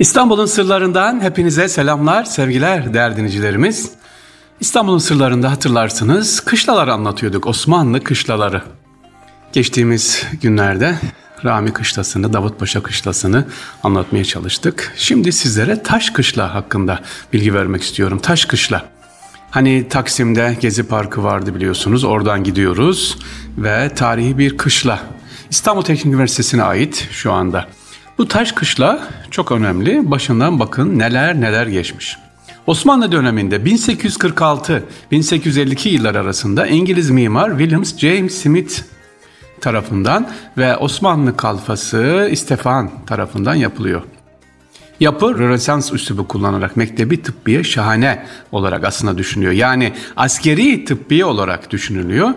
İstanbul'un sırlarından hepinize selamlar, sevgiler değerli dinleyicilerimiz. İstanbul'un sırlarında hatırlarsınız kışlalar anlatıyorduk, Osmanlı kışlaları. Geçtiğimiz günlerde Rami Kışlası'nı, Davutpaşa Kışlası'nı anlatmaya çalıştık. Şimdi sizlere Taş Kışla hakkında bilgi vermek istiyorum. Taş Kışla. Hani Taksim'de Gezi Parkı vardı biliyorsunuz. Oradan gidiyoruz ve tarihi bir kışla. İstanbul Teknik Üniversitesi'ne ait şu anda. Bu taş kışla çok önemli. Başından bakın neler neler geçmiş. Osmanlı döneminde 1846-1852 yıllar arasında İngiliz mimar Williams James Smith tarafından ve Osmanlı kalfası İstefan tarafından yapılıyor. Yapı Rönesans üslubu kullanarak mektebi tıbbiye şahane olarak aslında düşünülüyor. Yani askeri tıbbiye olarak düşünülüyor.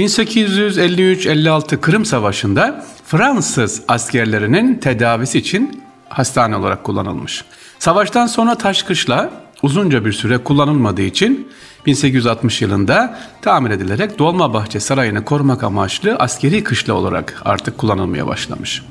1853-56 Kırım Savaşı'nda Fransız askerlerinin tedavisi için hastane olarak kullanılmış. Savaştan sonra Taşkışla uzunca bir süre kullanılmadığı için 1860 yılında tamir edilerek Dolmabahçe Sarayı'nı korumak amaçlı askeri kışla olarak artık kullanılmaya başlamış.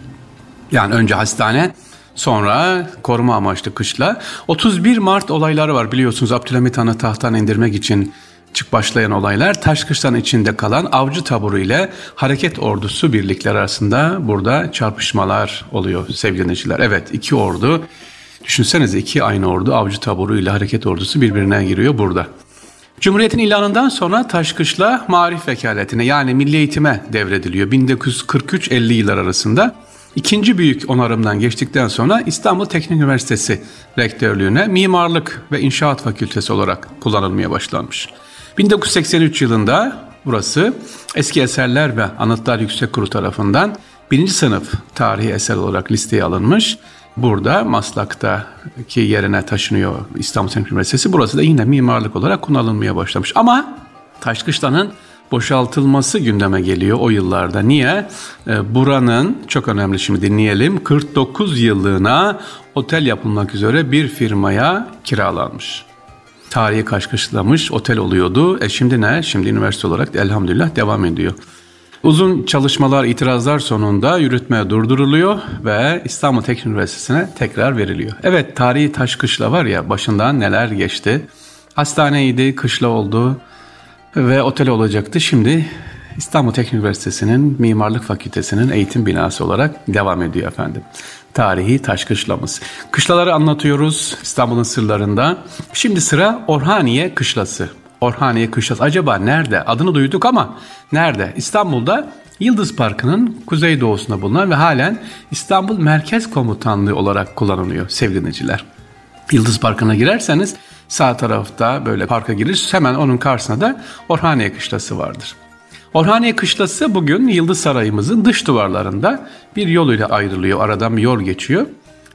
Yani önce hastane sonra koruma amaçlı kışla. 31 Mart olayları var biliyorsunuz Abdülhamit Han'ı tahttan indirmek için çık başlayan olaylar Taşkışlan içinde kalan avcı taburu ile hareket ordusu birlikler arasında burada çarpışmalar oluyor sevgili dinleyiciler. Evet iki ordu düşünsenize iki aynı ordu avcı taburu ile hareket ordusu birbirine giriyor burada. Cumhuriyetin ilanından sonra Taşkışla marif vekaletine yani milli eğitime devrediliyor. 1943-50 yıllar arasında ikinci büyük onarımdan geçtikten sonra İstanbul Teknik Üniversitesi rektörlüğüne mimarlık ve inşaat fakültesi olarak kullanılmaya başlanmış. 1983 yılında burası Eski Eserler ve Anıtlar Yüksek Kurulu tarafından birinci sınıf tarihi eser olarak listeye alınmış. Burada Maslak'taki yerine taşınıyor İstanbul Teknik Üniversitesi. Burası da yine mimarlık olarak kullanılmaya başlamış. Ama Taşkışla'nın boşaltılması gündeme geliyor o yıllarda. Niye? Ee, buranın çok önemli şimdi dinleyelim 49 yıllığına otel yapılmak üzere bir firmaya kiralanmış tarihi kaşkışlamış otel oluyordu. E şimdi ne? Şimdi üniversite olarak elhamdülillah devam ediyor. Uzun çalışmalar, itirazlar sonunda yürütme durduruluyor ve İstanbul Teknik Üniversitesi'ne tekrar veriliyor. Evet tarihi taş kışla var ya başından neler geçti. Hastaneydi, kışla oldu ve otel olacaktı. Şimdi İstanbul Teknik Üniversitesi'nin Mimarlık Fakültesi'nin eğitim binası olarak devam ediyor efendim. Tarihi taş kışlamız. Kışlaları anlatıyoruz İstanbul'un sırlarında. Şimdi sıra Orhaniye Kışlası. Orhaniye Kışlası acaba nerede? Adını duyduk ama nerede? İstanbul'da Yıldız Parkı'nın kuzeydoğusunda bulunan ve halen İstanbul Merkez Komutanlığı olarak kullanılıyor sevgili dinleyiciler. Yıldız Parkı'na girerseniz sağ tarafta böyle parka girir hemen onun karşısında da Orhaniye Kışlası vardır. Orhaniye Kışlası bugün Yıldız Sarayımızın dış duvarlarında bir yol ile ayrılıyor. Aradan bir yol geçiyor.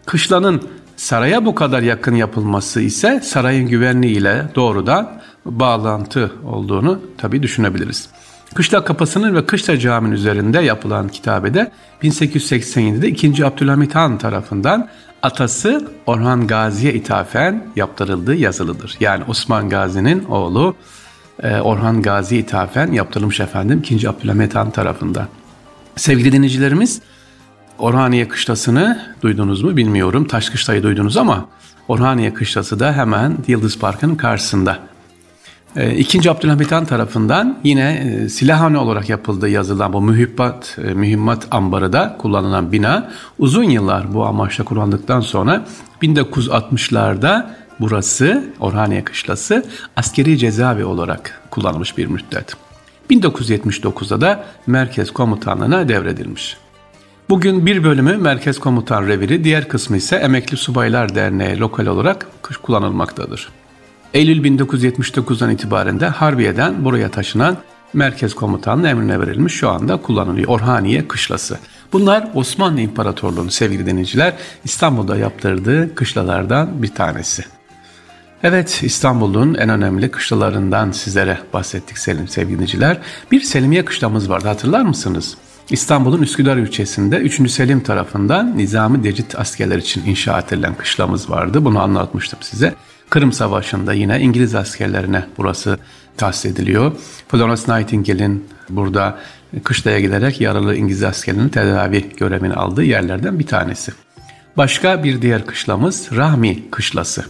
Kışlanın saraya bu kadar yakın yapılması ise sarayın güvenliği ile doğrudan bağlantı olduğunu tabi düşünebiliriz. Kışla Kapısı'nın ve Kışla Camii'nin üzerinde yapılan kitabede 1887'de 2. Abdülhamit Han tarafından atası Orhan Gazi'ye ithafen yaptırıldığı yazılıdır. Yani Osman Gazi'nin oğlu Orhan Gazi ithafen yaptırılmış efendim 2. Abdülhamit Han tarafından. Sevgili dinleyicilerimiz Orhaniye Kışlası'nı duydunuz mu bilmiyorum. Taş Kışla'yı duydunuz ama Orhaniye Kışlası da hemen Yıldız Park'ın karşısında. E, ikinci Abdülhamit Han tarafından yine e, silahhane olarak yapıldığı yazılan bu mühimmat, mühimmat ambarı da kullanılan bina uzun yıllar bu amaçla kullandıktan sonra 1960'larda Burası Orhaniye Kışlası askeri cezaevi olarak kullanılmış bir müddet. 1979'da da Merkez Komutanlığı'na devredilmiş. Bugün bir bölümü Merkez Komutan Reviri, diğer kısmı ise Emekli Subaylar Derneği lokal olarak kullanılmaktadır. Eylül 1979'dan itibaren de Harbiye'den buraya taşınan Merkez Komutanlığı emrine verilmiş şu anda kullanılıyor. Orhaniye Kışlası. Bunlar Osmanlı İmparatorluğu'nun sevgili denizciler İstanbul'da yaptırdığı kışlalardan bir tanesi. Evet İstanbul'un en önemli kışlalarından sizlere bahsettik Selim sevgiliciler. Bir Selimiye kışlamız vardı hatırlar mısınız? İstanbul'un Üsküdar ilçesinde 3. Selim tarafından Nizami Decit askerler için inşa edilen kışlamız vardı. Bunu anlatmıştım size. Kırım Savaşı'nda yine İngiliz askerlerine burası tahsis ediliyor. Florence Nightingale'in burada kışlaya giderek yaralı İngiliz askerlerinin tedavi görevini aldığı yerlerden bir tanesi. Başka bir diğer kışlamız Rahmi Kışlası.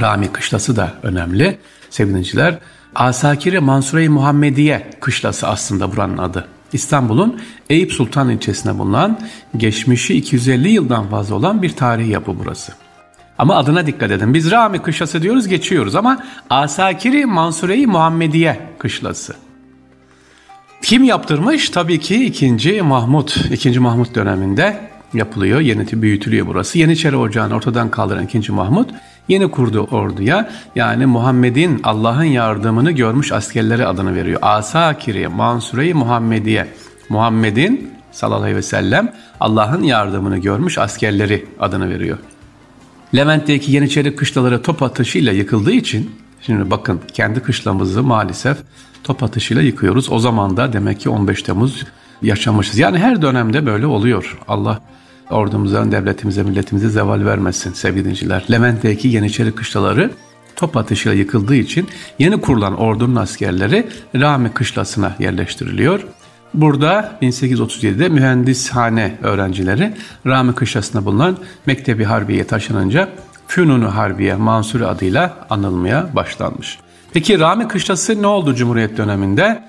Rahmi Kışlası da önemli sevgiliciler. Asakiri Mansure-i Muhammediye Kışlası aslında buranın adı. İstanbul'un Eyüp Sultan ilçesine bulunan geçmişi 250 yıldan fazla olan bir tarihi yapı burası. Ama adına dikkat edin. Biz Rami Kışlası diyoruz geçiyoruz ama Asakiri Mansure-i Muhammediye Kışlası. Kim yaptırmış? Tabii ki 2. Mahmut. 2. Mahmut döneminde yapılıyor. Yeniti büyütülüyor burası. Yeniçeri Ocağı'nı ortadan kaldıran 2. Mahmut yeni kurdu orduya yani Muhammed'in Allah'ın yardımını görmüş askerleri adını veriyor. Asakiri Mansure-i Muhammediye. Muhammed'in sallallahu aleyhi ve sellem Allah'ın yardımını görmüş askerleri adını veriyor. Levent'teki Yeniçeri kışlaları top atışıyla yıkıldığı için şimdi bakın kendi kışlamızı maalesef top atışıyla yıkıyoruz. O zaman da demek ki 15 Temmuz yaşamışız. Yani her dönemde böyle oluyor. Allah ordumuza, devletimize, milletimize zeval vermesin sevgili dinciler. Levent'teki Yeniçeri kışlaları top atışıyla yıkıldığı için yeni kurulan ordunun askerleri Rami kışlasına yerleştiriliyor. Burada 1837'de mühendishane öğrencileri Rami Kışlası'nda bulunan Mektebi Harbiye taşınınca Fünunu Harbiye Mansuri adıyla anılmaya başlanmış. Peki Rami Kışlası ne oldu Cumhuriyet döneminde?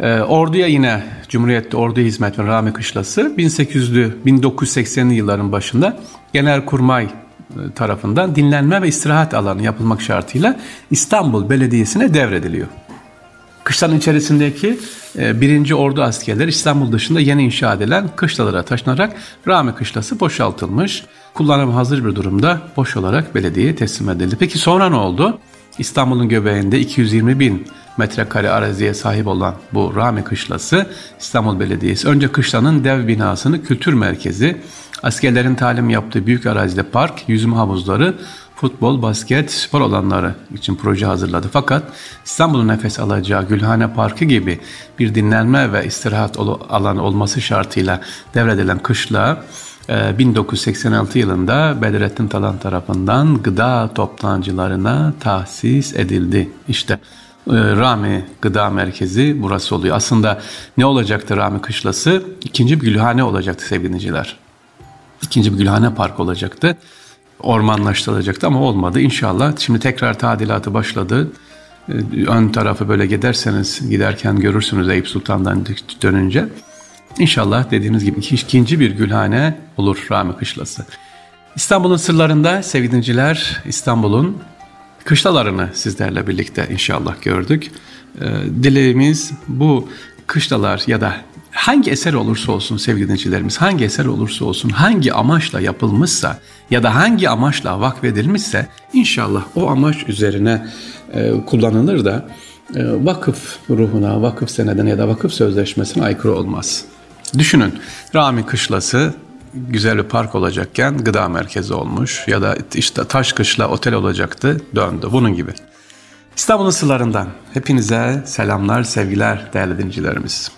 Ee, orduya yine Cumhuriyet'te orduya hizmet veren Rami Kışlası 1800'lü 1980'li yılların başında Genelkurmay e, tarafından dinlenme ve istirahat alanı yapılmak şartıyla İstanbul Belediyesi'ne devrediliyor. Kışlanın içerisindeki e, birinci ordu askerleri İstanbul dışında yeni inşa edilen kışlalara taşınarak Rami Kışlası boşaltılmış. Kullanım hazır bir durumda boş olarak belediyeye teslim edildi. Peki sonra ne oldu? İstanbul'un göbeğinde 220 bin metrekare araziye sahip olan bu Rami Kışlası İstanbul Belediyesi önce kışlanın dev binasını kültür merkezi, askerlerin talim yaptığı büyük arazide park, yüzme havuzları, futbol, basket, spor alanları için proje hazırladı. Fakat İstanbul'un nefes alacağı Gülhane Parkı gibi bir dinlenme ve istirahat alanı olması şartıyla devredilen kışla 1986 yılında Bedrettin Talan tarafından gıda toptancılarına tahsis edildi. İşte e, Rami Gıda Merkezi burası oluyor. Aslında ne olacaktı Rami Kışlası? İkinci bir gülhane olacaktı sevgiliciler. İkinci bir gülhane park olacaktı. Ormanlaştırılacaktı ama olmadı. İnşallah şimdi tekrar tadilatı başladı. E, ön tarafı böyle giderseniz giderken görürsünüz Eyüp Sultan'dan dönünce. İnşallah dediğimiz gibi ikinci bir gülhane olur Rami Kışlası. İstanbul'un sırlarında sevgiliciler İstanbul'un kışlalarını sizlerle birlikte inşallah gördük. Ee, dileğimiz bu kışlalar ya da hangi eser olursa olsun sevgili hangi eser olursa olsun, hangi amaçla yapılmışsa ya da hangi amaçla vakfedilmişse inşallah o amaç üzerine e, kullanılır da e, vakıf ruhuna, vakıf senedine ya da vakıf sözleşmesine aykırı olmaz. Düşünün Rami Kışlası güzel bir park olacakken gıda merkezi olmuş ya da işte taş kışla otel olacaktı döndü bunun gibi. İstanbul'un sırlarından hepinize selamlar sevgiler değerli dinleyicilerimiz.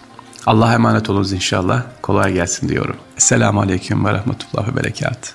Allah'a emanet olunuz inşallah kolay gelsin diyorum. Esselamu Aleyküm ve Rahmetullah ve Berekat.